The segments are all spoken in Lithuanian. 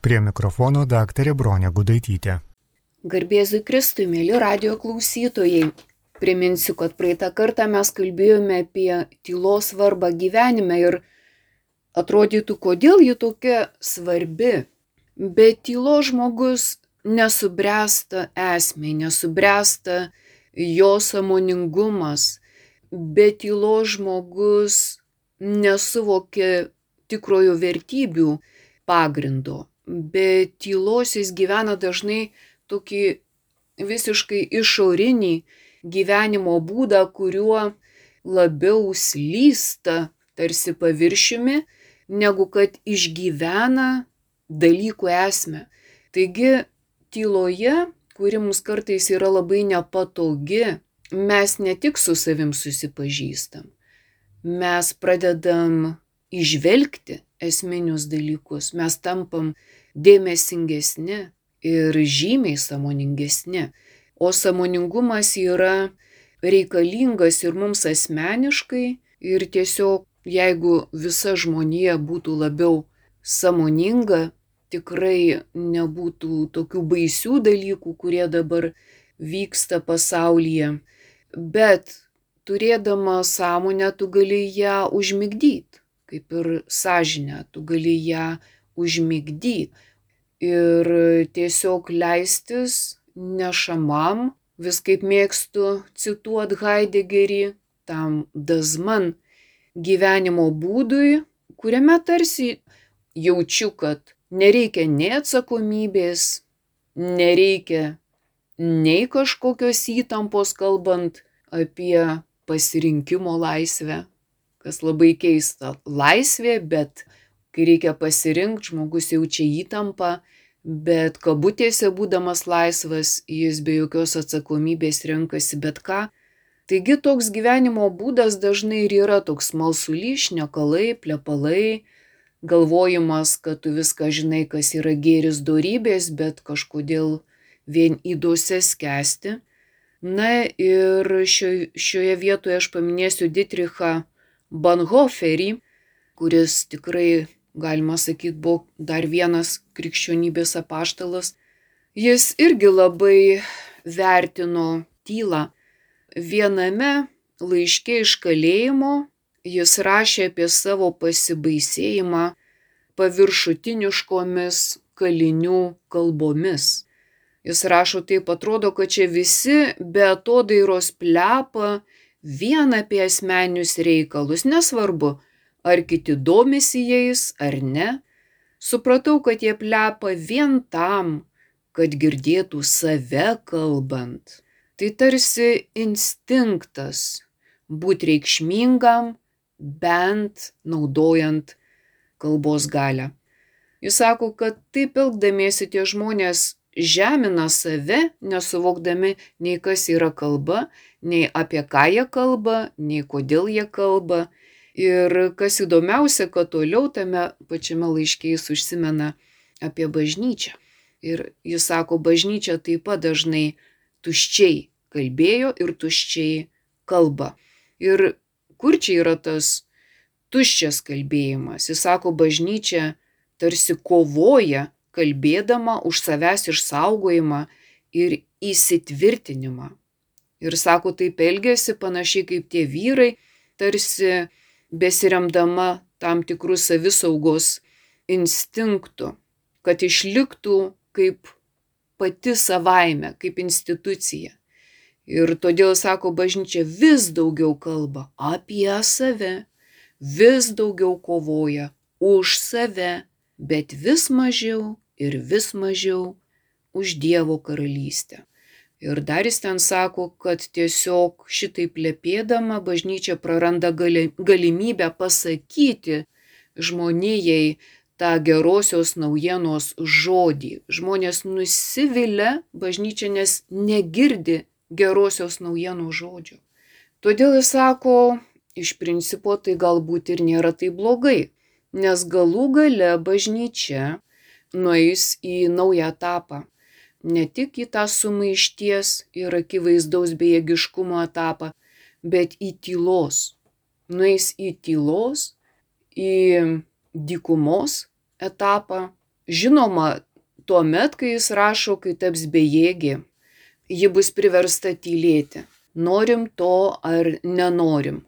Prie mikrofono daktarė Bronė Gudaitytė. Garbėzui Kristui, mėly radio klausytojai. Priminsiu, kad praeitą kartą mes kalbėjome apie tylos svarbą gyvenime ir atrodytų, kodėl ji tokia svarbi. Bet tylo žmogus nesubręsta esmė, nesubręsta jo samoningumas, be tylo žmogus nesuvokia tikrojo vertybių pagrindo. Be tylos jis gyvena dažnai tokį visiškai išorinį gyvenimo būdą, kuriuo labiau slysta tarsi paviršiumi, negu kad išgyvena dalykų esmę. Taigi tyloje, kuri mums kartais yra labai nepatogi, mes ne tik su savim susipažįstam, mes pradedam išvelgti esminius dalykus, mes tampam dėmesingesni ir žymiai samoningesni. O samoningumas yra reikalingas ir mums asmeniškai ir tiesiog jeigu visa žmonija būtų labiau samoninga, tikrai nebūtų tokių baisių dalykų, kurie dabar vyksta pasaulyje. Bet turėdama sąmonę tu gali ją užmigdyti, kaip ir sąžinę, tu gali ją užmigdyti ir tiesiog leistis nešamam, vis kaip mėgstu cituot Heideggerį, tam dazman gyvenimo būdui, kuriame tarsi jaučiu, kad nereikia nei atsakomybės, nereikia nei kažkokios įtampos kalbant apie pasirinkimo laisvę, kas labai keista. Laisvė, bet kai reikia pasirinkti, žmogus jaučia įtampą, bet kabutėse būdamas laisvas, jis be jokios atsakomybės renkasi bet ką. Taigi toks gyvenimo būdas dažnai ir yra toks malsulys, nekalai, plepalai, galvojimas, kad tu viską žinai, kas yra gėris dorybės, bet kažkodėl vien įdose skęsti. Na ir šio, šioje vietoje aš paminėsiu Dietrichą Banhoferį, kuris tikrai, galima sakyti, buvo dar vienas krikščionybės apaštalas. Jis irgi labai vertino tylą. Viename laiške iš kalėjimo jis rašė apie savo pasibaisėjimą paviršutiniškomis kalinių kalbomis. Jis rašo taip, atrodo, kad čia visi be atodairos plepa vien apie asmenius reikalus, nesvarbu, ar kiti domisi jais ar ne. Supratau, kad jie plepa vien tam, kad girdėtų save kalbant. Tai tarsi instinktas būti reikšmingam, bent naudojant kalbos galę. Jis sako, kad taip elgdamiesi tie žmonės žemina save, nesuvokdami nei kas yra kalba, nei apie ką jie kalba, nei kodėl jie kalba. Ir kas įdomiausia, kad toliau tame pačiame laiške jis užsimena apie bažnyčią. Ir jis sako, bažnyčia taip pat dažnai tuščiai kalbėjo ir tuščiai kalba. Ir kur čia yra tas tuščias kalbėjimas? Jis sako, bažnyčia tarsi kovoja kalbėdama už savęs išsaugojimą ir įsitvirtinimą. Ir sako, taip elgesi panašiai kaip tie vyrai, tarsi besiremdama tam tikrų savisaugos instinktų, kad išliktų kaip pati savaime, kaip institucija. Ir todėl, sako, bažnyčia vis daugiau kalba apie save, vis daugiau kovoja už save, bet vis mažiau ir vis mažiau už Dievo karalystę. Ir dar jis ten sako, kad tiesiog šitaip lėpėdama bažnyčia praranda gali, galimybę pasakyti žmonijai tą gerosios naujienos žodį. Žmonės nusivilia bažnyčia, nes negirdi gerosios naujienos žodžio. Todėl jis sako, iš principo tai galbūt ir nėra taip blogai, nes galų gale bažnyčia nueis į naują etapą. Ne tik į tą sumaišties ir akivaizdaus bejėgiškumo etapą, bet į tylos. Nueis į tylos, į dykumos etapą, Žinoma, tuo met, kai jis rašo, kai taps bejėgė, ji bus priversta tylėti. Norim to ar nenorim.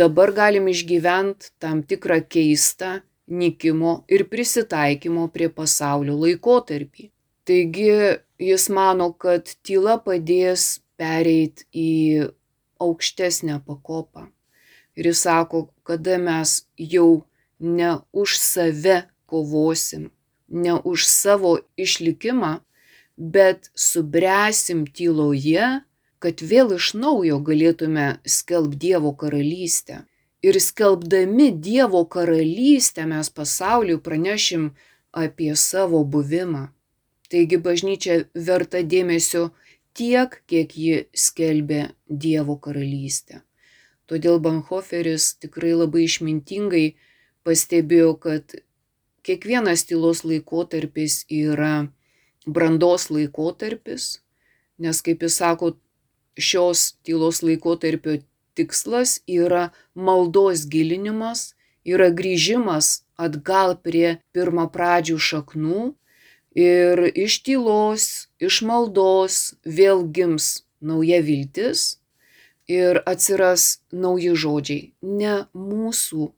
Dabar galim išgyventi tam tikrą keistą nikimo ir prisitaikymo prie pasaulio laikotarpį. Taigi jis mano, kad tyla padės pereiti į aukštesnę pakopą. Ir jis sako, kada mes jau ne už save kovosim, ne už savo išlikimą, bet subręsim tyloje, kad vėl iš naujo galėtume skelbti Dievo karalystę. Ir skelbdami Dievo karalystę mes pasauliu pranešim apie savo buvimą. Taigi bažnyčia verta dėmesio tiek, kiek ji skelbė Dievo karalystę. Todėl Banhoferis tikrai labai išmintingai pastebėjo, kad kiekvienas tylos laikotarpis yra brandos laikotarpis, nes, kaip jis sako, šios tylos laikotarpio tikslas yra maldos gilinimas, yra grįžimas atgal prie pirmą pradžių šaknų ir iš tylos, iš maldos vėl gims nauja viltis ir atsiras nauji žodžiai. Ne mūsų,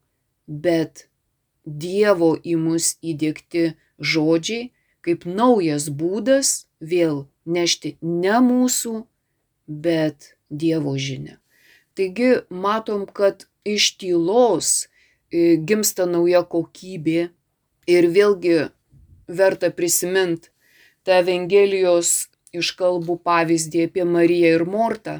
bet Dievo į mus įdėkti žodžiai, kaip naujas būdas vėl nešti ne mūsų, bet Dievo žinę. Taigi matom, kad iš tylos gimsta nauja kokybė ir vėlgi verta prisiminti tą Evangelijos iškalbų pavyzdį apie Mariją ir Mortą,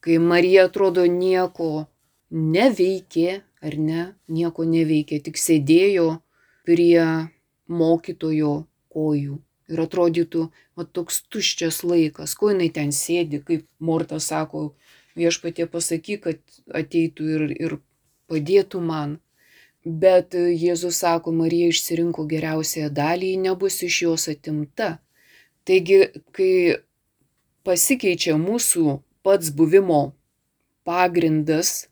kai Marija atrodo nieko neveikė, ar ne, nieko neveikė, tik sėdėjo prie mokytojo kojų. Ir atrodytų, o toks tuščias laikas, ko jinai ten sėdi, kaip Morta sako, viešpatie pasakyk, kad ateitų ir, ir padėtų man. Bet Jėzus sako, Marija išsirinko geriausiąją dalį, ji nebus iš jos atimta. Taigi, kai pasikeičia mūsų pats buvimo pagrindas,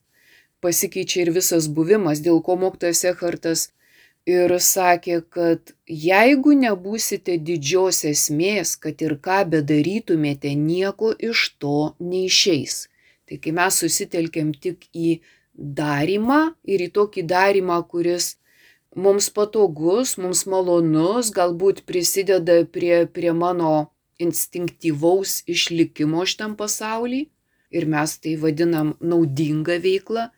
pasikeičia ir visas buvimas, dėl ko mokytojas Ekartas ir sakė, kad jeigu nebūsite didžios esmės, kad ir ką bedarytumėte, nieko iš to neišeis. Tai kai mes susitelkiam tik į darimą ir į tokį darimą, kuris mums patogus, mums malonus, galbūt prisideda prie, prie mano instinktyvaus išlikimo šitam pasaulyje ir mes tai vadinam naudinga veikla,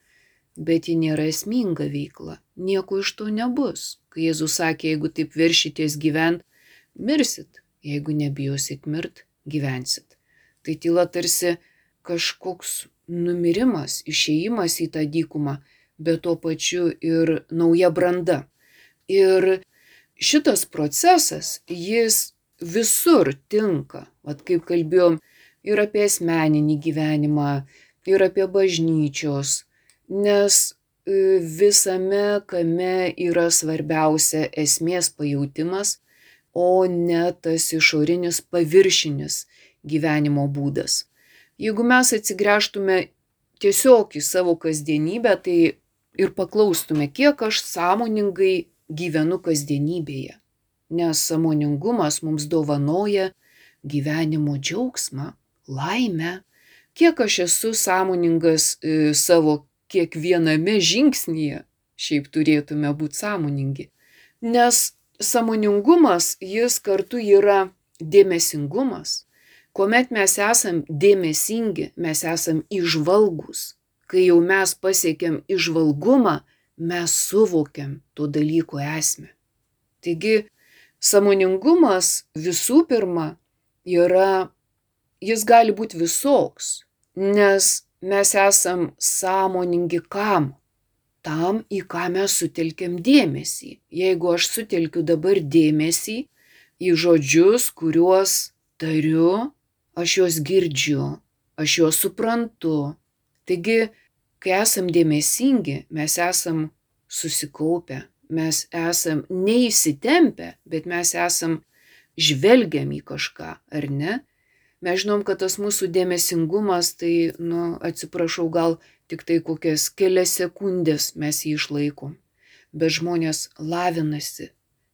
bet ji nėra esminga veikla. Nieko iš to nebus. Kai Jėzus sakė, jeigu taip veršitės gyvent, mirsit, jeigu nebijosit mirt, gyvensit. Tai tyla tarsi kažkoks numirimas, išėjimas į tą dykumą, bet tuo pačiu ir nauja branda. Ir šitas procesas, jis visur tinka, vad kaip kalbėjom, ir apie asmeninį gyvenimą, ir apie bažnyčios, nes visame kame yra svarbiausia esmės pajūtimas, o ne tas išorinis paviršinis gyvenimo būdas. Jeigu mes atsigręžtume tiesiog į savo kasdienybę, tai ir paklaustume, kiek aš sąmoningai gyvenu kasdienybėje. Nes sąmoningumas mums dovanoja gyvenimo džiaugsmą, laimę. Kiek aš esu sąmoningas savo kiekviename žingsnyje, šiaip turėtume būti sąmoningi. Nes sąmoningumas jis kartu yra dėmesingumas. Kuomet mes esam dėmesingi, mes esam išvalgus. Kai jau mes pasiekėm išvalgumą, mes suvokiam to dalyko esmę. Taigi, sąmoningumas visų pirma yra, jis gali būti visoks, nes mes esam sąmoningi kam? Tam, į ką mes sutelkiam dėmesį. Jeigu aš sutelkiu dabar dėmesį į žodžius, kuriuos tariu, aš juos girdžiu, aš juos suprantu. Taigi, kai esam dėmesingi, mes esam susikaupę, mes esam neįsitempę, bet mes esam žvelgiam į kažką, ar ne? mes žinom, kad tas mūsų dėmesingumas, tai, nu, atsiprašau, gal tik tai kokias kelias sekundės mes jį išlaikom. Bet žmonės lavinasi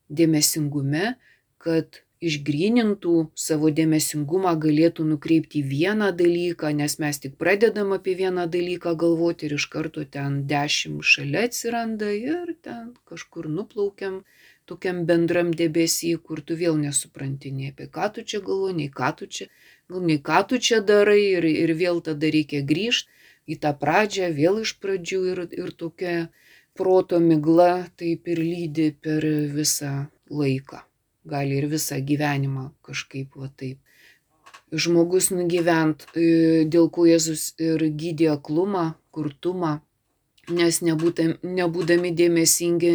dėmesingume, kad išgrynintų savo dėmesingumą, galėtų nukreipti į vieną dalyką, nes mes tik pradedam apie vieną dalyką galvoti ir iš karto ten dešimt šalia atsiranda ir ten kažkur nuplaukiam tokiam bendram debesy, kur tu vėl nesupranti nei apie ką tu čia galvo, nei ką tu čia, gal nei ką tu čia darai ir, ir vėl tada reikia grįžti į tą pradžią, vėl iš pradžių ir, ir tokia proto migla taip ir lydi per visą laiką. Gali ir visą gyvenimą kažkaip va taip. Žmogus nugyvent, e, dėl ko Jėzus ir gydė aklumą, kurtumą, nes nebūdami, nebūdami dėmesingi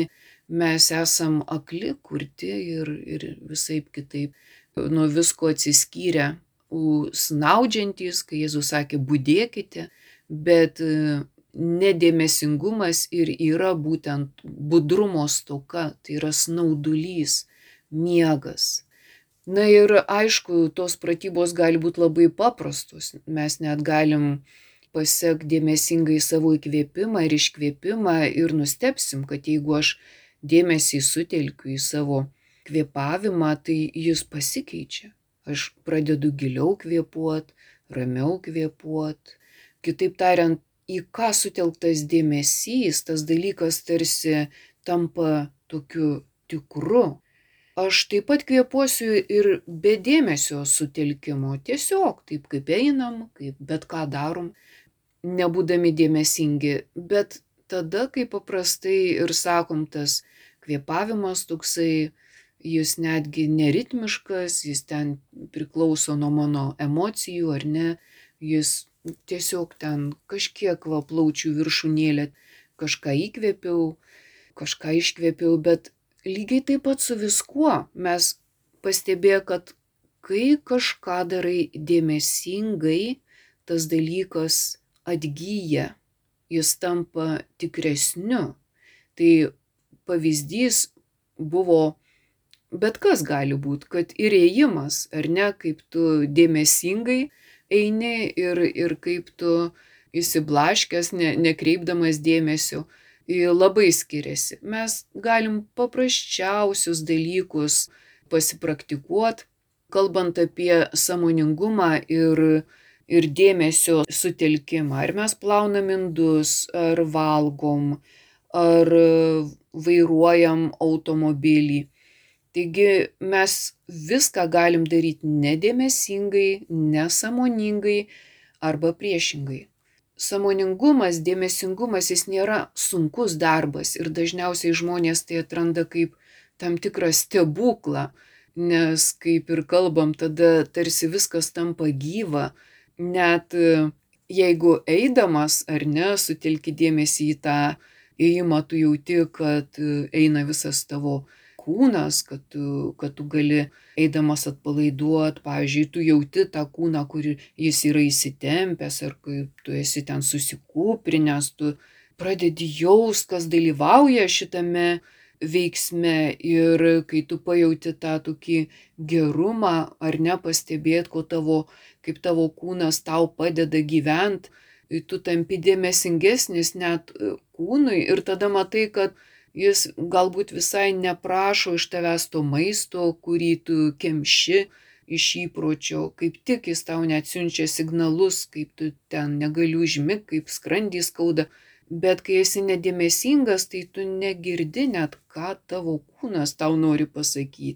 mes esam akli, kurti ir, ir visai kitaip nuo visko atsiskyrę, snaudžiantys, kai Jėzus sakė, būdėkite, bet e, nedėmesingumas ir yra būtent budrumo stoka, tai yra snaudulys, miegas. Na ir aišku, tos pratybos gali būti labai paprastos. Mes net galim pasiek dėmesingai savo įkvėpimą ir iškvėpimą ir nustepsim, kad jeigu aš dėmesį sutelkiu į savo kvėpavimą, tai jis pasikeičia. Aš pradedu giliau kvėpuot, ramiau kvėpuot. Kitaip tariant, į ką sutelktas dėmesys, tas dalykas tarsi tampa tokiu tikru. Aš taip pat kvėpuosiu ir be dėmesio sutelkimo, tiesiog taip kaip einam, kaip bet ką darom, nebūdami dėmesingi, bet tada, kai paprastai ir sakom, tas kvėpavimas toksai, jis netgi neritmiškas, jis ten priklauso nuo mano emocijų ar ne, jis tiesiog ten kažkiek va plaučių viršūnėlė, kažką įkvėpiau, kažką iškvėpiau, bet lygiai taip pat su viskuo mes pastebėjo, kad kai kažką darai dėmesingai, tas dalykas atgyja, jis tampa tikresniu. Tai pavyzdys buvo, bet kas gali būti, kad ir ėjimas, ar ne, kaip tu dėmesingai eini ir, ir kaip tu įsiblaškęs, ne, nekreipdamas dėmesio, labai skiriasi. Mes galim paprasčiausius dalykus pasipraktikuoti, kalbant apie samoningumą ir, ir dėmesio sutelkimą. Ar mes plaunam indus, ar valgom, ar vairuojam automobilį. Taigi mes viską galim daryti nedėmesingai, nesamoningai arba priešingai. Samoningumas, dėmesingumas jis nėra sunkus darbas ir dažniausiai žmonės tai atranda kaip tam tikrą stebuklą, nes kaip ir kalbam, tada tarsi viskas tampa gyva, net jeigu eidamas ar ne, sutelki dėmesį į tą ėjimą, tu jauti, kad eina visas tavo kūnas, kad tu, kad tu gali eidamas atpalaiduot, pavyzdžiui, tu jauti tą kūną, kur jis yra įsitempęs ar kaip tu esi ten susikūprinęs, tu pradedi jaust, kas dalyvauja šitame veiksme ir kai tu pajauti tą tokį gerumą ar nepastebėt, ko tavo, kaip tavo kūnas tau padeda gyventi, tu tampi dėmesingesnis net kūnui ir tada matai, kad jis galbūt visai neprašo iš tavęs to maisto, kurį tu kemši iš įpročio, kaip tik jis tau neatsiunčia signalus, kaip tu ten negali užmigti, kaip skrandį skauda, bet kai esi nedėmesingas, tai tu negirdi net, ką tavo kūnas tau nori pasakyti.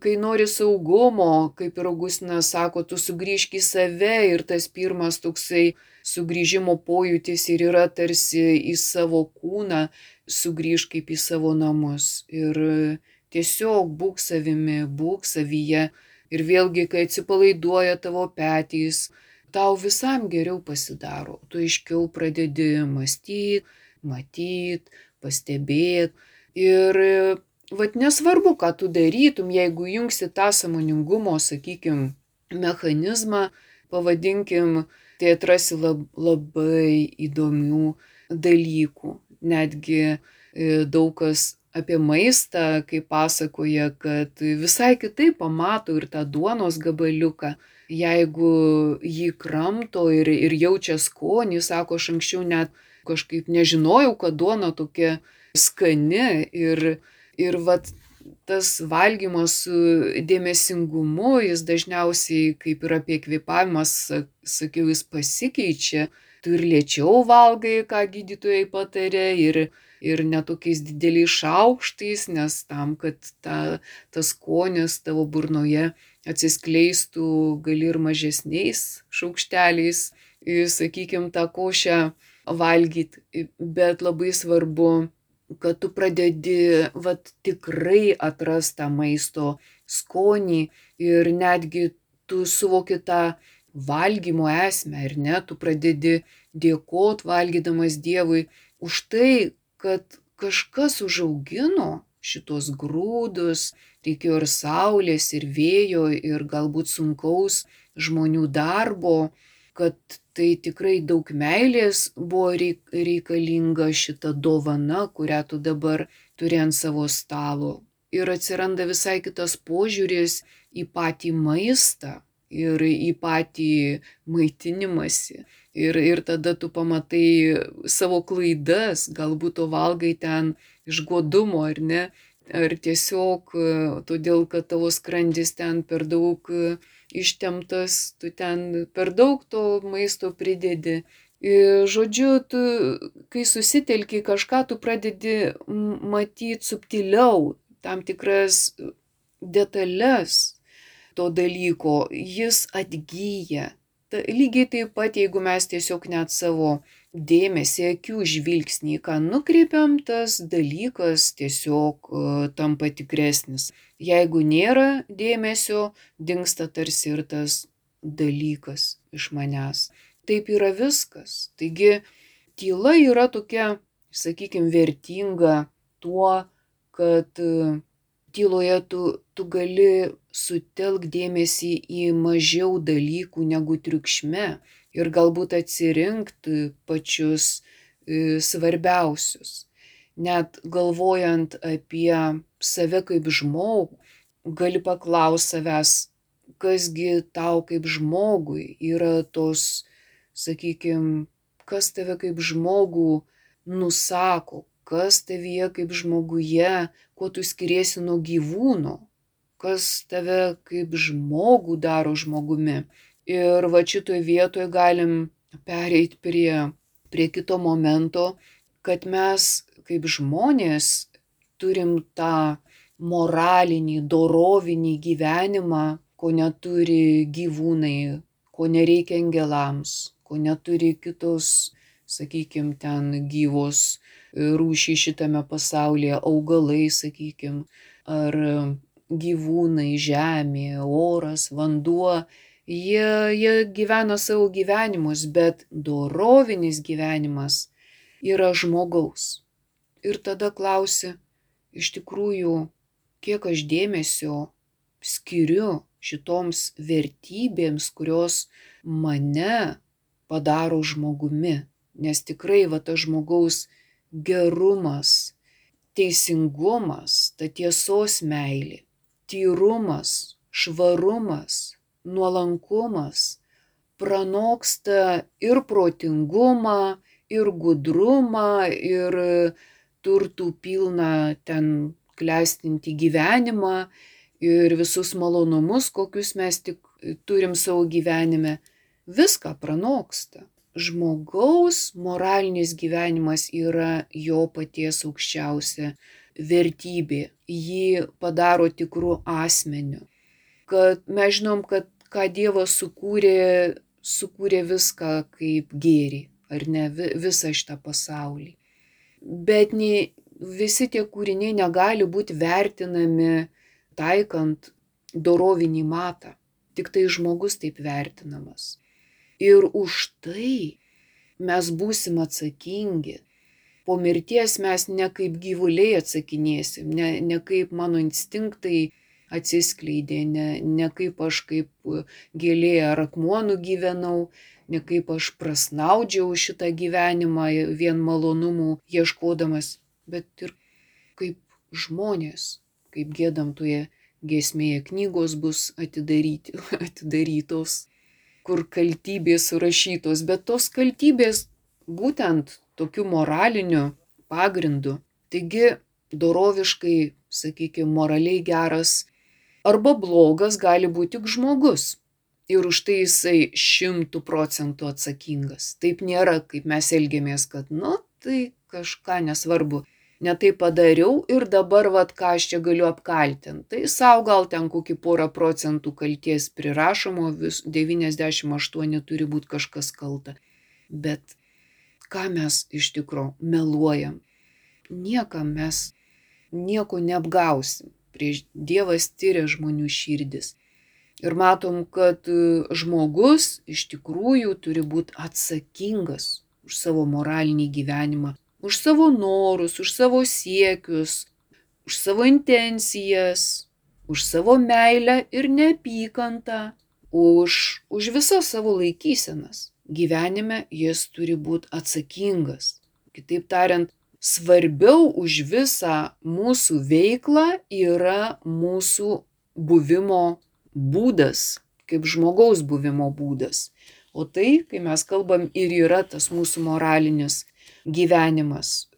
Kai nori saugumo, kaip ir Augustinas sako, tu sugrįžk į save ir tas pirmas toksai sugrįžimo pojūtis ir yra tarsi į savo kūną, sugrįžk kaip į savo namus ir tiesiog būk savimi, būk savyje. Ir vėlgi, kai atsipalaiduoja tavo petys, tau visam geriau pasidaro. Tu aiškiau pradedi mąstyti, matyti, pastebėti. Ir vad nesvarbu, ką tu darytum, jeigu jungsi tą samoningumo, sakykime, mechanizmą, pavadinkim, tai atrasi lab, labai įdomių dalykų netgi e, daug kas apie maistą, kai pasakoja, kad visai kitaip pamato ir tą duonos gabaliuką. Jeigu jį kramto ir, ir jaučia skonį, sako, aš anksčiau net kažkaip nežinojau, kad duona tokia skani ir, ir vat, tas valgymas su dėmesingumu, jis dažniausiai, kaip ir apie kvėpavimas, sakiau, jis pasikeičia. Tu ir lėčiau valgai, ką gydytojai patarė, ir, ir netokiais dideliais šaukštais, nes tam, kad ta, tas skonis tavo burnoje atsiskleistų, gali ir mažesniais šaukšteliais, sakykime, tą košę valgyti. Bet labai svarbu kad tu pradedi vat tikrai atrast tą maisto skonį ir netgi tu suvoki tą valgymo esmę, ar ne, tu pradedi dėkot valgydamas Dievui už tai, kad kažkas užaugino šitos grūdus, reikėjo ir saulės, ir vėjo, ir galbūt sunkaus žmonių darbo, kad tai tikrai daug meilės buvo reikalinga šita dovana, kurią tu dabar turi ant savo stalo. Ir atsiranda visai kitas požiūris į patį maistą ir į patį maitinimąsi. Ir, ir tada tu pamatai savo klaidas, galbūt tu valgai ten iš godumo ar ne, ar tiesiog todėl, kad tavo skrandis ten per daug ištemptas, tu ten per daug to maisto pridedi. Ir, žodžiu, tu, kai susitelki kažką, tu pradedi matyti subtiliau tam tikras detalės to dalyko, jis atgyja. Ta, lygiai taip pat, jeigu mes tiesiog net savo dėmesį, akių žvilgsnį, ką nukreipiam, tas dalykas tiesiog uh, tampa tikresnis. Jeigu nėra dėmesio, dinksta tarsi ir tas dalykas iš manęs. Taip yra viskas. Taigi tyla yra tokia, sakykime, vertinga tuo, kad e, tyloje tu, tu gali sutelk dėmesį į mažiau dalykų negu triukšme ir galbūt atsirinkti pačius e, svarbiausius. Net galvojant apie save kaip žmogų, gali paklausti savęs, kasgi tau kaip žmogui yra tos, sakykime, kas tave kaip žmogų nusako, kas tavyje kaip žmoguje, kuo tu skiriesi nuo gyvūno, kas tave kaip žmogų daro žmogumi. Ir va šitoje vietoje galim pereiti prie, prie kito momento, kad mes kaip žmonės turim tą moralinį, dorovinį gyvenimą, ko neturi gyvūnai, ko nereikia angelams, ko neturi kitos, sakykime, ten gyvos rūšiai šitame pasaulyje, augalai, sakykime, ar gyvūnai, žemė, oras, vanduo. Jie, jie gyvena savo gyvenimus, bet dorovinis gyvenimas yra žmogaus ir tada klausi, iš tikrųjų, kiek aš dėmesio skiriu šitoms vertybėms, kurios mane padaro žmogumi. Nes tikrai va tas žmogaus gerumas, teisingumas, ta tiesos meilė, tyrumas, švarumas, nuolankumas pranoksta ir protingumą, ir gudrumą, ir turtų pilną ten klestinti gyvenimą ir visus malonumus, kokius mes tik turim savo gyvenime, viską pranoksta. Žmogaus moralinis gyvenimas yra jo paties aukščiausia vertybė, jį padaro tikrų asmeniu. Kad mes žinom, kad ką Dievas sukūrė, sukūrė viską kaip gėrį, ar ne, visą šitą pasaulį bet nei visi tie kūriniai negali būti vertinami taikant dorovinį matą. Tik tai žmogus taip vertinamas. Ir už tai mes būsim atsakingi. Po mirties mes ne kaip gyvuliai atsakinėsim, ne, ne kaip mano instinktai atsiskleidė, ne, ne kaip aš kaip gėlė ar akmuo nugyvenau, ne kaip aš prasnaudžiau šitą gyvenimą vien malonumų ieškodamas, bet ir kaip žmonės, kaip gėdam toje giesmėje knygos bus atidaryti, atidarytos, kur kaltybės surašytos, bet tos kaltybės būtent tokiu moraliniu pagrindu. Taigi doroviškai, sakykime, moraliai geras arba blogas gali būti tik žmogus. Ir už tai jisai šimtų procentų atsakingas. Taip nėra, kaip mes elgiamės, kad, nu, tai kažką nesvarbu. Netai padariau ir dabar, vad, ką aš čia galiu apkaltinti. Tai savo gal ten kokį porą procentų kalties prirašomo, vis 98 turi būti kažkas kalta. Bet ką mes iš tikrųjų meluojam? Niekam mes nieko neapgausim prieš Dievas tyria žmonių širdis. Ir matom, kad e, žmogus iš tikrųjų turi būti atsakingas už savo moralinį gyvenimą, už savo norus, už savo siekius, už savo intencijas, už savo meilę ir neapykantą, už, už visas savo laikysenas. Gyvenime jis turi būti atsakingas. Kitaip tariant, svarbiau už visą mūsų veiklą yra mūsų buvimo būdas, kaip žmogaus buvimo būdas. O tai, kai mes kalbam, ir yra tas mūsų moralinis gyvenimas.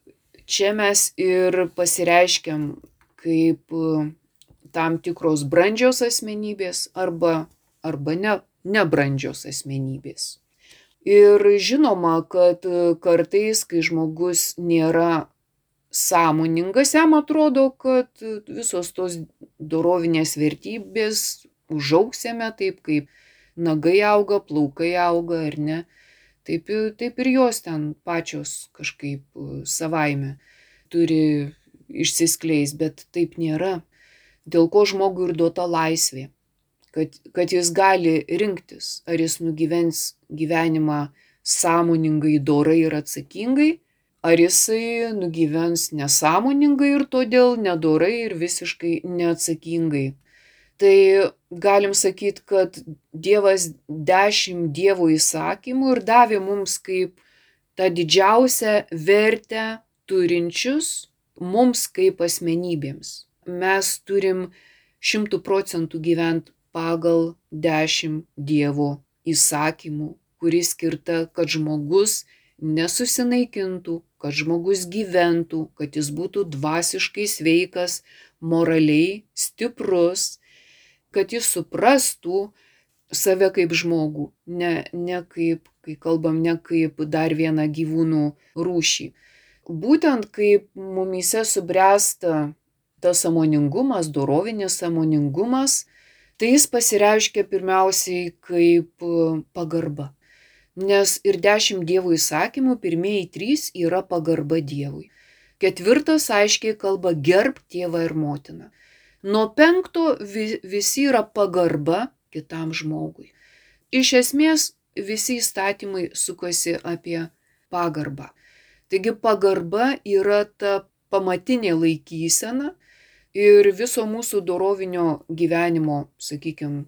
Čia mes ir pasireiškiam kaip e, tam tikros brandžios asmenybės arba, arba ne, nebrandžios asmenybės. Ir žinoma, kad e, kartais, kai žmogus nėra sąmoningas, jam atrodo, kad visos tos dorovinės vertybės užauksime taip, kaip nagai auga, plaukai auga ar ne. Taip, taip ir jos ten pačios kažkaip e, savaime turi išsiskleis, bet taip nėra. Dėl ko žmogui ir duota laisvė kad, kad jis gali rinktis, ar jis nugyvens gyvenimą sąmoningai, dorai ir atsakingai, ar jisai nugyvens nesąmoningai ir todėl nedorai ir visiškai neatsakingai. Tai galim sakyti, kad Dievas dešimt Dievo įsakymų ir davė mums kaip tą didžiausią vertę turinčius mums kaip asmenybėms. Mes turim šimtų procentų gyventi pagal dešimt Dievo įsakymų, kuris skirta, kad žmogus nesusinaikintų, kad žmogus gyventų, kad jis būtų dvasiškai sveikas, moraliai stiprus, kad jis suprastų save kaip žmogų, ne, ne kaip, kai kalbam, ne kaip dar vieną gyvūnų rūšį. Būtent kaip mumise subręsta tas samoningumas, dorovinis samoningumas, tai jis pasireiškia pirmiausiai kaip pagarba. Nes ir dešimt Dievo įsakymų, pirmieji trys yra pagarba Dievui. Ketvirtas aiškiai kalba gerb tėvą ir motiną. Nuo penkto visi yra pagarba kitam žmogui. Iš esmės visi įstatymai sukasi apie pagarbą. Taigi pagarba yra ta pamatinė laikysena, ir viso mūsų dorovinio gyvenimo, sakykime,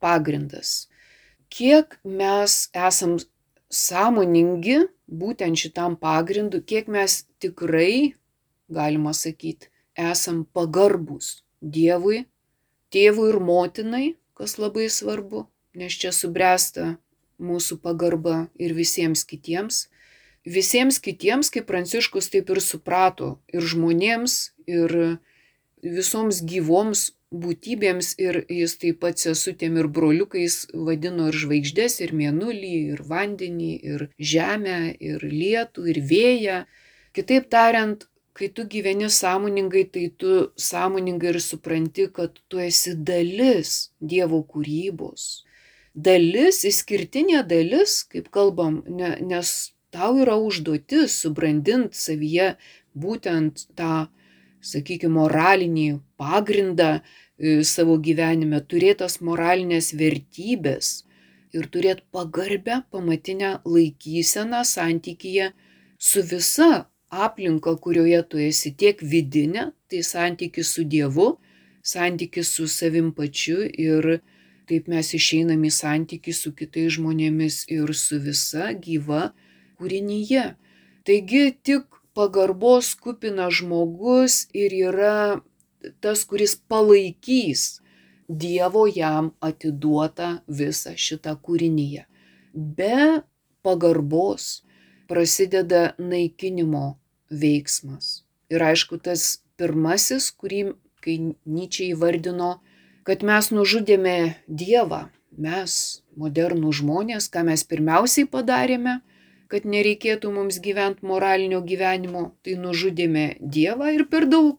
pagrindas. Kiek mes esam sąmoningi būtent šitam pagrindu, kiek mes tikrai, galima sakyti, esam pagarbus Dievui, tėvui ir motinai, kas labai svarbu, nes čia subręsta mūsų pagarba ir visiems kitiems. Visiems kitiems, kaip Pranciškus taip ir suprato, ir žmonėms, ir visoms gyvoms būtybėms ir jis taip pat sesutėm ir broliukais vadino ir žvaigždės, ir mėnulį, ir vandenį, ir žemę, ir lietų, ir vėją. Kitaip tariant, kai tu gyveni sąmoningai, tai tu sąmoningai ir supranti, kad tu esi dalis Dievo kūrybos. Dalis, išskirtinė dalis, kaip kalbam, ne, nes tau yra užduotis subrandinti savyje būtent tą sakykime, moralinį pagrindą e, savo gyvenime, turėtas moralinės vertybės ir turėti pagarbę pamatinę laikyseną santykyje su visa aplinka, kurioje tu esi tiek vidinė, tai santykis su Dievu, santykis su savim pačiu ir taip mes išeinam į santykį su kitais žmonėmis ir su visa gyva kūrinyje. Taigi tik pagarbos kupinas žmogus ir yra tas, kuris palaikys Dievo jam atiduotą visą šitą kūrinyje. Be pagarbos prasideda naikinimo veiksmas. Ir aišku, tas pirmasis, kurį, kai Nyčiai įvardino, kad mes nužudėme Dievą, mes, modernų žmonės, ką mes pirmiausiai padarėme, kad nereikėtų mums gyventi moralinio gyvenimo, tai nužudėme Dievą ir per daug.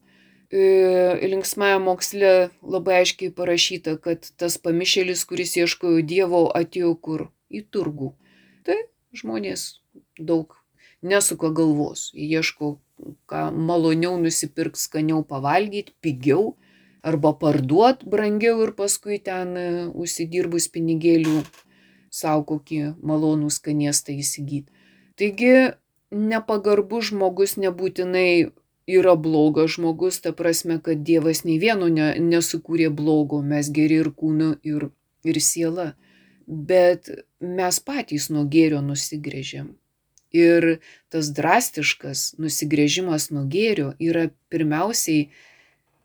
E, linksmąją moksle labai aiškiai parašyta, kad tas pamišėlis, kuris ieškojo Dievo, atėjo kur? Į turgų. Tai žmonės daug nesuka galvos, ieško, ką maloniau nusipirk, skaniau pavalgyti, pigiau, arba parduot brangiau ir paskui ten e, užsidirbus pinigėlių savo kokį malonų skanėstą įsigyti. Taigi nepagarbus žmogus nebūtinai yra blogas žmogus, ta prasme, kad Dievas nei vieno ne, nesukūrė blogo, mes geri ir kūnu, ir, ir siela, bet mes patys nuo gėrio nusigrėžiam. Ir tas drastiškas nusigrėžimas nuo gėrio yra pirmiausiai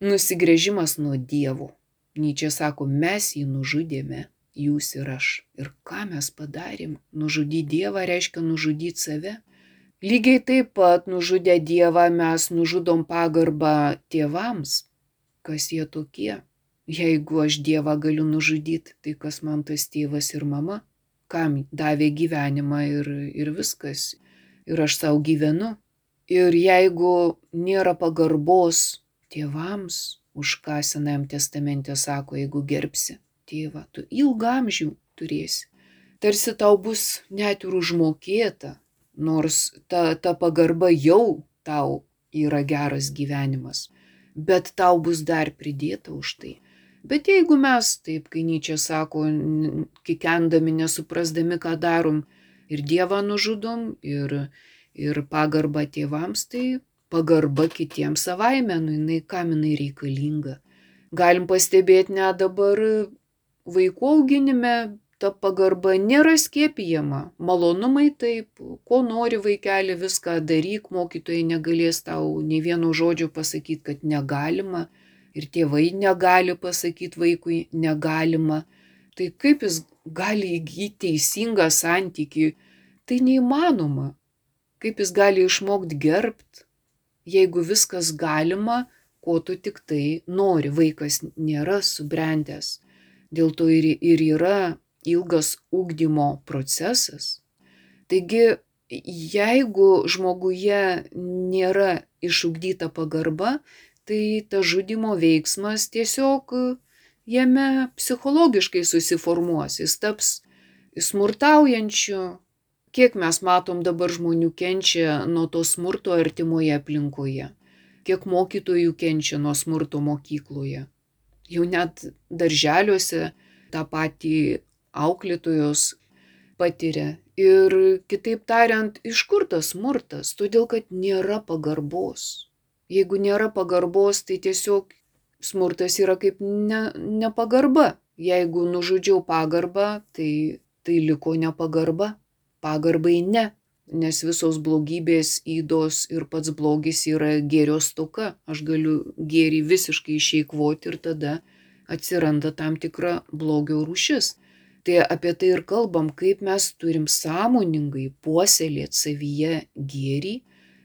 nusigrėžimas nuo dievų. Nyčia sako, mes jį nužudėme, jūs ir aš. Ir ką mes padarėm? Nužudyti Dievą reiškia nužudyti save. Lygiai taip pat nužudę Dievą mes nužudom pagarbą tėvams. Kas jie tokie? Jeigu aš Dievą galiu nužudyti, tai kas man tas tėvas ir mama? Kam davė gyvenimą ir, ir viskas. Ir aš savo gyvenu. Ir jeigu nėra pagarbos tėvams, už ką Senajam testamente sako, jeigu gerbsi tėvą, tu ilgamžių turėsi. Tarsi tau bus net ir užmokėta, nors ta, ta pagarba jau tau yra geras gyvenimas, bet tau bus dar pridėta už tai. Bet jeigu mes, taip kai Nyčia sako, kikendami, nesuprasdami, ką darom, ir Dievą nužudom, ir, ir pagarbą tėvams, tai pagarba kitiems savaime, nu jinai kam jinai reikalinga. Galim pastebėti net dabar vaikų auginime ta pagarba nėra skiepijama. Malonumai taip, ko nori vaikeli, viską daryk, mokytojai negalės tau nei vieno žodžio pasakyti, kad negalima. Ir tėvai negali pasakyti vaikui negalima. Tai kaip jis gali įgyti teisingą santyki, tai neįmanoma. Kaip jis gali išmokti gerbt, jeigu viskas galima, ko tu tik tai nori, vaikas nėra subrendęs. Dėl to ir, ir yra ilgas ūkdymo procesas. Taigi, jeigu žmoguje nėra išugdyta pagarba, tai ta žudimo veiksmas tiesiog jame psichologiškai susiformuos, jis taps smurtaujančiu, Kiek mes matom dabar žmonių kenčia nuo to smurto artimoje aplinkoje, kiek mokytojų kenčia nuo smurto mokykloje. Jau net darželiuose tą patį auklėtojos patiria. Ir kitaip tariant, iš kur tas smurtas? Todėl, kad nėra pagarbos. Jeigu nėra pagarbos, tai tiesiog smurtas yra kaip ne, nepagarba. Jeigu nužudžiau pagarbą, tai, tai liko nepagarba pagarbai ne, nes visos blogybės įdos ir pats blogis yra gėrio stoka. Aš galiu gėrį visiškai išeikvoti ir tada atsiranda tam tikra blogio rūšis. Tai apie tai ir kalbam, kaip mes turim sąmoningai puoselėti savyje gėrį,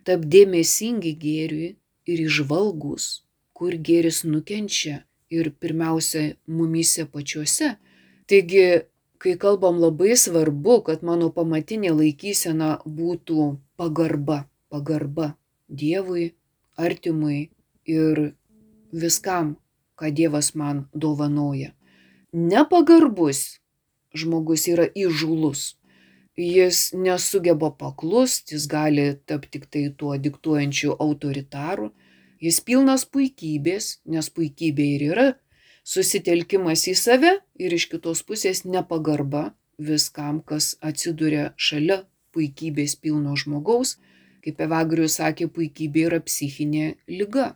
tap dėmesingi gėriui ir išvalgus, kur gėris nukenčia ir pirmiausia mumyse pačiuose. Taigi kai kalbam labai svarbu, kad mano pamatinė laikysena būtų pagarba, pagarba Dievui, artimui ir viskam, ką Dievas man dovanoja. Nepagarbus žmogus yra įžūlus. Jis nesugeba paklust, jis gali tapti tik tai tuo diktuojančiu autoritaru. Jis pilnas puikybės, nes puikybė ir yra susitelkimas į save ir iš kitos pusės nepagarba viskam, kas atsiduria šalia puikybės pilno žmogaus. Kaip Evagrius sakė, puikybė yra psichinė lyga.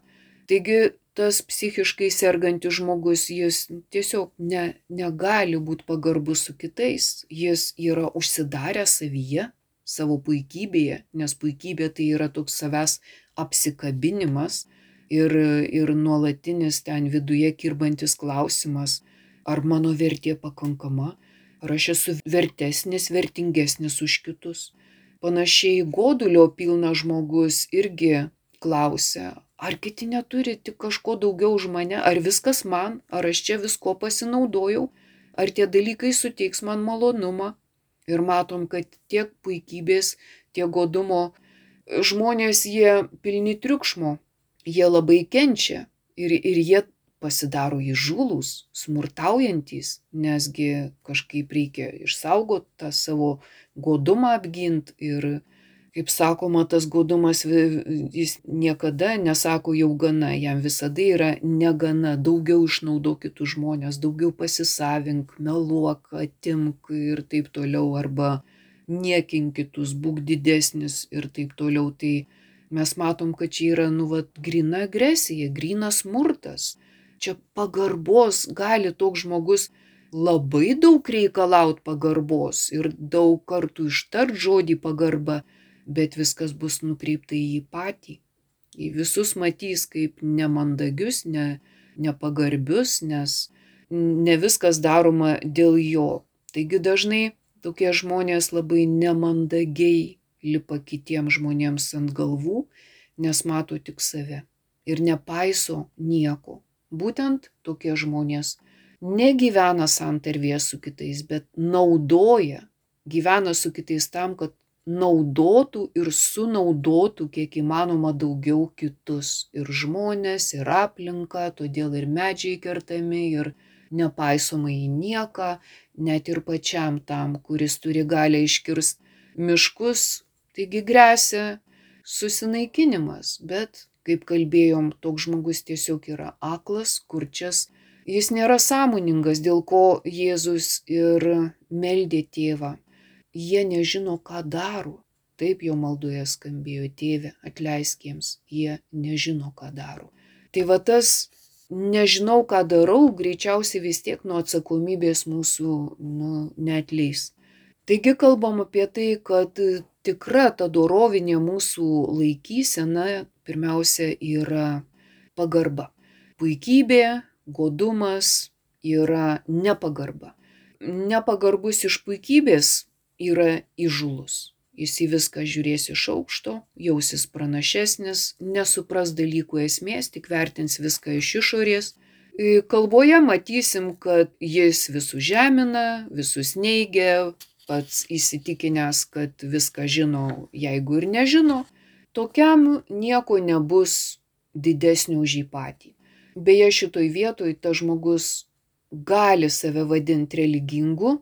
Taigi tas psichiškai sergantis žmogus, jis tiesiog ne, negali būti pagarbus su kitais, jis yra užsidaręs savyje, savo puikybėje, nes puikybė tai yra toks savęs apsikabinimas, ir, ir nuolatinis ten viduje kirbantis klausimas, ar mano vertė pakankama, ar aš esu vertesnis, vertingesnis už kitus. Panašiai godulio pilnas žmogus irgi klausia, Ar kiti neturi tik kažko daugiau už mane, ar viskas man, ar aš čia visko pasinaudojau, ar tie dalykai suteiks man malonumą. Ir matom, kad tiek puikybės, tiek godumo žmonės jie pilni triukšmo, jie labai kenčia ir, ir jie pasidaro įžūlus, smurtaujantys, nesgi kažkaip reikia išsaugoti tą savo godumą apginti ir, kaip sakoma, tas godumas jis niekada nesako jau gana, jam visada yra negana, daugiau išnaudo kitus žmonės, daugiau pasisavink, meluok, atimk ir taip toliau, arba niekink kitus, būk didesnis ir taip toliau. Tai mes matom, kad čia yra, nu, vat, grina agresija, grinas smurtas čia pagarbos gali toks žmogus labai daug reikalaut pagarbos ir daug kartų ištart žodį pagarba, bet viskas bus nukreipta į jį patį. Į visus matys kaip nemandagius, ne, nepagarbius, nes ne viskas daroma dėl jo. Taigi dažnai tokie žmonės labai nemandagiai lipa kitiems žmonėms ant galvų, nes mato tik save ir nepaiso nieko. Būtent tokie žmonės negyvena santarvėje su kitais, bet naudoja, gyvena su kitais tam, kad naudotų ir sunaudotų kiek įmanoma daugiau kitus. Ir žmonės, ir aplinką, todėl ir medžiai kertami, ir nepaisoma į nieką, net ir pačiam tam, kuris turi galę iškirsti miškus, taigi grėsia susinaikinimas, bet Kaip kalbėjom, toks žmogus tiesiog yra aklas, kurčias, jis nėra sąmoningas, dėl ko Jėzus ir meldė tėvą. Jie nežino, ką daro. Taip jo maldoje skambėjo tėvė, atleisk jiems, jie nežino, ką daro. Tai va tas nežinau, ką darau, greičiausiai vis tiek nuo atsakomybės mūsų nu, neatleis. Taigi kalbam apie tai, kad tikra ta dorovinė mūsų laikysena pirmiausia yra pagarba. Puikybė, godumas yra nepagarba. Nepagarbus iš puikybės yra įžulus. Jis į viską žiūrės iš aukšto, jausis pranašesnis, nesupras dalykų esmės, tik vertins viską iš išorės. Kalboje matysim, kad jis visus žemina, visus neigia, pats įsitikinęs, kad viską žino, jeigu ir nežino, tokiam nieko nebus didesnio už jį patį. Beje, šitoj vietoj tas žmogus gali save vadinti religingu,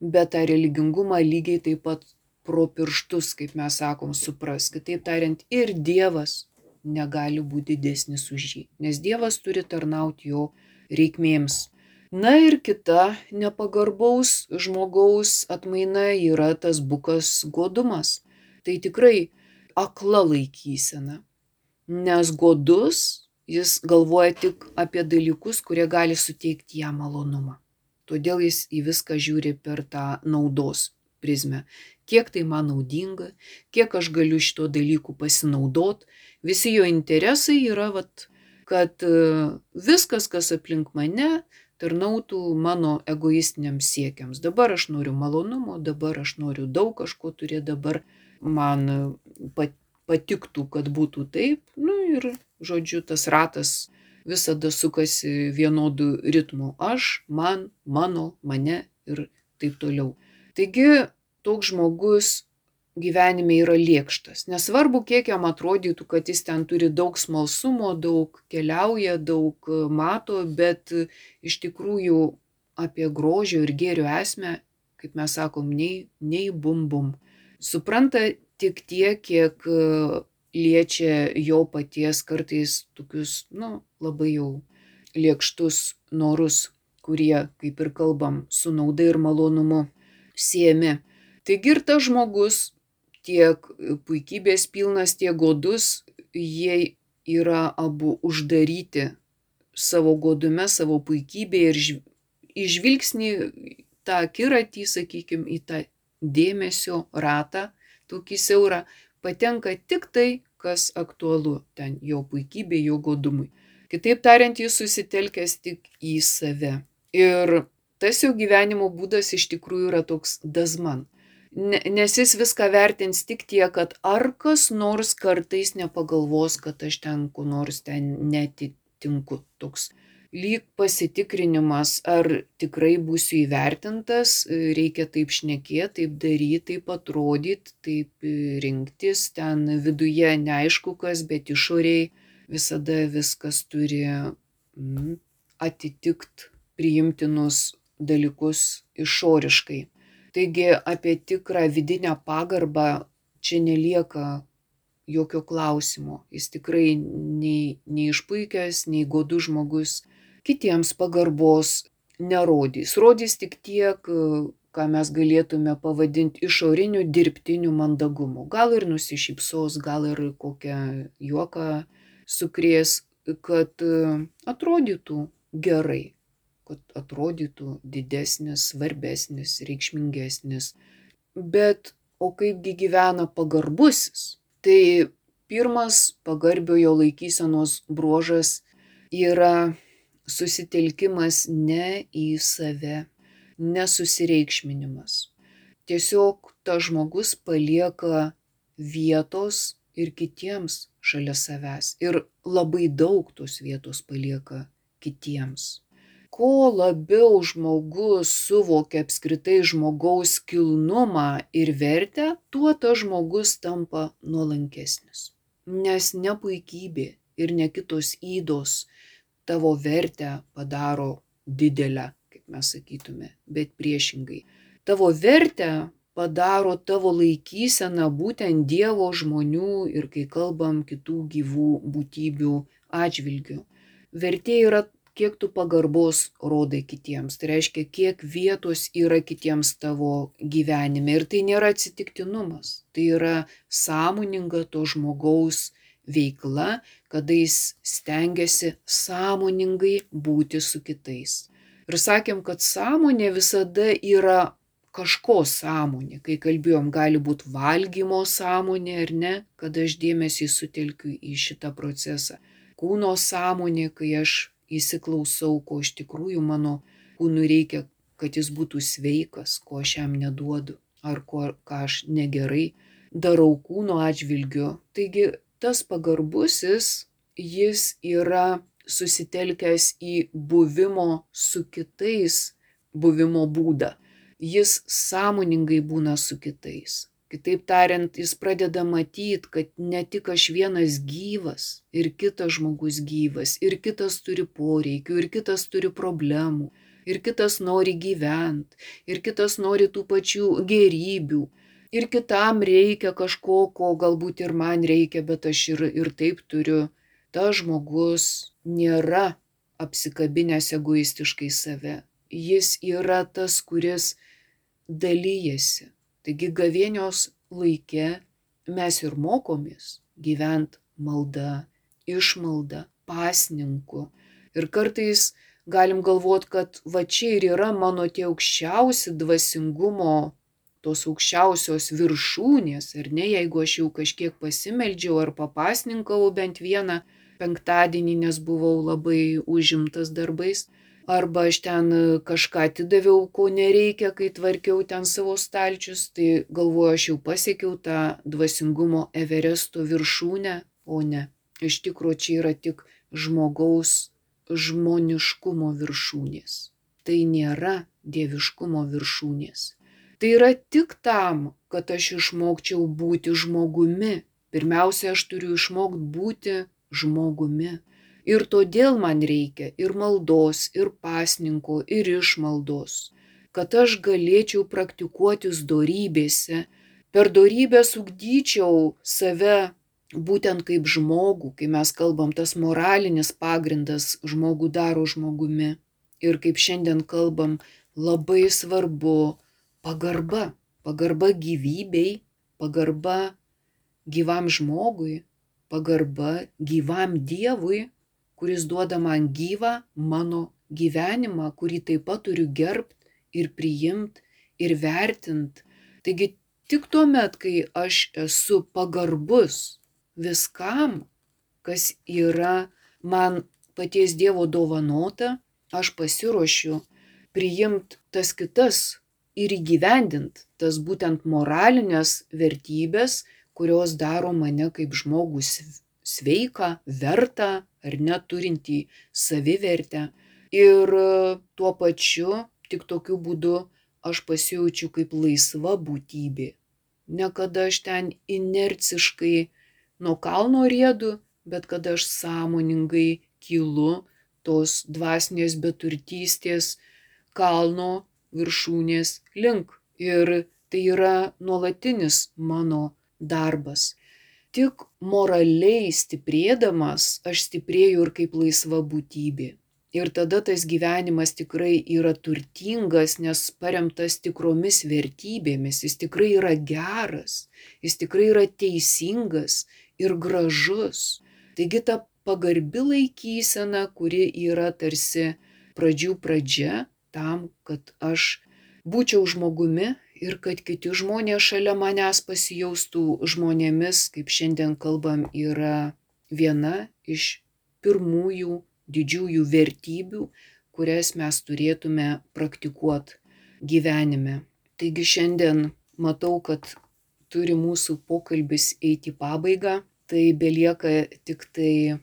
bet tą religingumą lygiai taip pat pro pirštus, kaip mes sakom, supras. Kitaip tariant, ir Dievas negali būti didesnis už jį, nes Dievas turi tarnauti jo reikmėms. Na ir kita nepagarbaus žmogaus atmaina yra tas bukas godumas. Tai tikrai akla laikysena. Nes godus jis galvoja tik apie dalykus, kurie gali suteikti jam malonumą. Todėl jis į viską žiūri per tą naudos prizmę. Kiek tai man naudinga, kiek aš galiu šito dalyku pasinaudot. Visi jo interesai yra, vat, kad e, viskas, kas aplink mane, tarnautų mano egoistiniams siekiams. Dabar aš noriu malonumo, dabar aš noriu daug kažko turėti, dabar man patiktų, kad būtų taip. Nu ir, žodžiu, tas ratas visada sukasi vienodų ritmų. Aš, man, mano, mane ir taip toliau. Taigi, toks žmogus gyvenime yra liekštas. Nesvarbu, kiek jam atrodytų, kad jis ten turi daug smalsumo, daug keliauja, daug mato, bet iš tikrųjų apie grožio ir gėrio esmę, kaip mes sakom, nei, nei bum bum supranta tik tiek, kiek e, liečia jo paties kartais tokius, nu, labai jau liekštus norus, kurie, kaip ir kalbam, su nauda ir malonumu siemi. Taigi ir tas žmogus, tiek puikybės pilnas, tiek godus, jie yra abu uždaryti savo godume, savo puikybėje ir išvilgsnį tą akiratį, sakykime, į tą dėmesio ratą, tokį siaurą, patenka tik tai, kas aktualu ten jo puikybė, jo godumui. Kitaip tariant, jis susitelkęs tik į save. Ir tas jo gyvenimo būdas iš tikrųjų yra toks dazman. Nes jis viską vertins tik tiek, kad ar kas nors kartais nepagalvos, kad aš ten ku nors ten netitinku toks. Lyg pasitikrinimas, ar tikrai būsiu įvertintas, reikia taip šnekėti, taip daryti, taip atrodyti, taip rinktis, ten viduje neaišku kas, bet išoriai visada viskas turi mm, atitikti priimtinus dalykus išoriškai. Taigi apie tikrą vidinę pagarbą čia nelieka jokio klausimo. Jis tikrai nei, nei išpuikęs, nei godus žmogus kitiems pagarbos nerodys. Rodys tik tiek, ką mes galėtume pavadinti išoriniu dirbtiniu mandagumu. Gal ir nusišypsos, gal ir kokią juoką sukrės, kad atrodytų gerai kad atrodytų didesnis, svarbesnis, reikšmingesnis. Bet o kaipgi gyvena pagarbusis? Tai pirmas pagarbiojo laikysenos bruožas yra susitelkimas ne į save, nesusireikšminimas. Tiesiog ta žmogus palieka vietos ir kitiems šalia savęs. Ir labai daug tos vietos palieka kitiems kuo labiau žmogus suvokia apskritai žmogaus kilnumą ir vertę, tuo tas žmogus tampa nuolankesnis. Nes ne puikybė ir ne kitos įdos tavo vertę padaro didelę, kaip mes sakytume, bet priešingai. Tavo vertę padaro tavo laikysena būtent Dievo žmonių ir kai kalbam kitų gyvų būtybių atžvilgių. Vertė yra kiek tu pagarbos rodai kitiems. Tai reiškia, kiek vietos yra kitiems tavo gyvenime. Ir tai nėra atsitiktinumas. Tai yra sąmoninga to žmogaus veikla, kada jis stengiasi sąmoningai būti su kitais. Ir sakėm, kad sąmonė visada yra kažko sąmonė. Kai kalbėjom, gali būti valgymo sąmonė ar ne, kada aš dėmesį sutelkiu į šitą procesą. Kūno sąmonė, kai aš įsiklausau, ko iš tikrųjų mano kūnui reikia, kad jis būtų sveikas, ko aš jam neduodu, ar ko, ką aš negerai darau kūno atžvilgiu. Taigi tas pagarbusis, jis yra susitelkęs į buvimo su kitais buvimo būdą. Jis sąmoningai būna su kitais. Kitaip tariant, jis pradeda matyti, kad ne tik aš vienas gyvas, ir kitas žmogus gyvas, ir kitas turi poreikių, ir kitas turi problemų, ir kitas nori gyventi, ir kitas nori tų pačių gerybių, ir kitam reikia kažko, ko galbūt ir man reikia, bet aš ir, ir taip turiu. Ta žmogus nėra apsikabinęs egoistiškai save. Jis yra tas, kuris dalyjasi Taigi gavėnios laike mes ir mokomės gyventi malda, išmalda, pasninku. Ir kartais galim galvoti, kad va čia ir yra mano tie aukščiausi dvasingumo, tos aukščiausios viršūnės, ar ne, jeigu aš jau kažkiek pasimeldžiau ar papasninkavau bent vieną penktadienį, nes buvau labai užimtas darbais arba aš ten e, kažką atidaviau, ko nereikia, kai tvarkiau ten savo stalčius, tai galvoju, aš jau pasiekiau tą dvasingumo Everesto viršūnę, o ne. Iš tikrųjų, čia yra tik žmogaus žmoniškumo viršūnės. Tai nėra dieviškumo viršūnės. Tai yra tik tam, kad aš išmokčiau būti žmogumi. Pirmiausia, aš turiu išmokti būti žmogumi. Ir todėl man reikia ir maldos, ir pasninko, ir išmaldos, kad aš galėčiau praktikuotis dorybėse, per dorybę sugdyčiau save būtent kaip žmogų, kai mes kalbam, tas moralinis pagrindas žmogų daro žmogumi. Ir kaip šiandien kalbam, labai svarbu pagarba, pagarba gyvybei, pagarba gyvam žmogui, pagarba gyvam Dievui kuris duoda man gyvą mano gyvenimą, kurį taip pat turiu gerbti ir priimti ir vertinti. Taigi tik tuo met, kai aš esu pagarbus viskam, kas yra man paties Dievo dovanota, aš pasiruošiu priimti tas kitas ir įgyvendinti tas būtent moralinės vertybės, kurios daro mane kaip žmogus sveiką, vertą ar neturintį savivertę. Ir tuo pačiu tik tokiu būdu aš pasijaučiu kaip laisva būtybė. Ne kad aš ten inerciškai nuo kalno rėdu, bet kad aš sąmoningai kylu tos dvasinės beturtystės kalno viršūnės link. Ir tai yra nuolatinis mano darbas. Tik moraliai stiprėdamas aš stiprėju ir kaip laisva būtybė. Ir tada tas gyvenimas tikrai yra turtingas, nes paremtas tikromis vertybėmis, jis tikrai yra geras, jis tikrai yra teisingas ir gražus. Taigi ta pagarbi laikysena, kuri yra tarsi pradžių pradžia tam, kad aš būčiau žmogumi ir kad kiti žmonės šalia manęs pasijaustų žmonėmis, kaip šiandien kalbam, yra viena iš pirmųjų didžiųjų vertybių, kurias mes turėtume praktikuoti gyvenime. Taigi šiandien matau, kad turi mūsų pokalbis eiti į pabaigą, tai belieka tik tai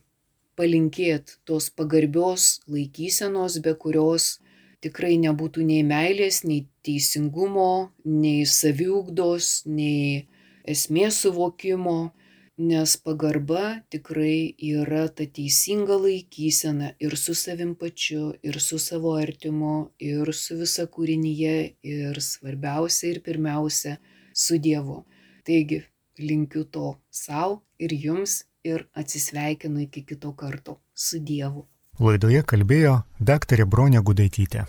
palinkėti tos pagarbios laikysenos, be kurios tikrai nebūtų nei meilės, nei teisingumo, nei saviugdos, nei esmės suvokimo, nes pagarba tikrai yra ta teisinga laikysena ir su savim pačiu, ir su savo artimu, ir su visa kūrinyje, ir svarbiausia ir pirmiausia su Dievu. Taigi, linkiu to savo ir jums ir atsisveikinu iki kito karto su Dievu. Laidoje kalbėjo daktarė Bronė Gudaitytė.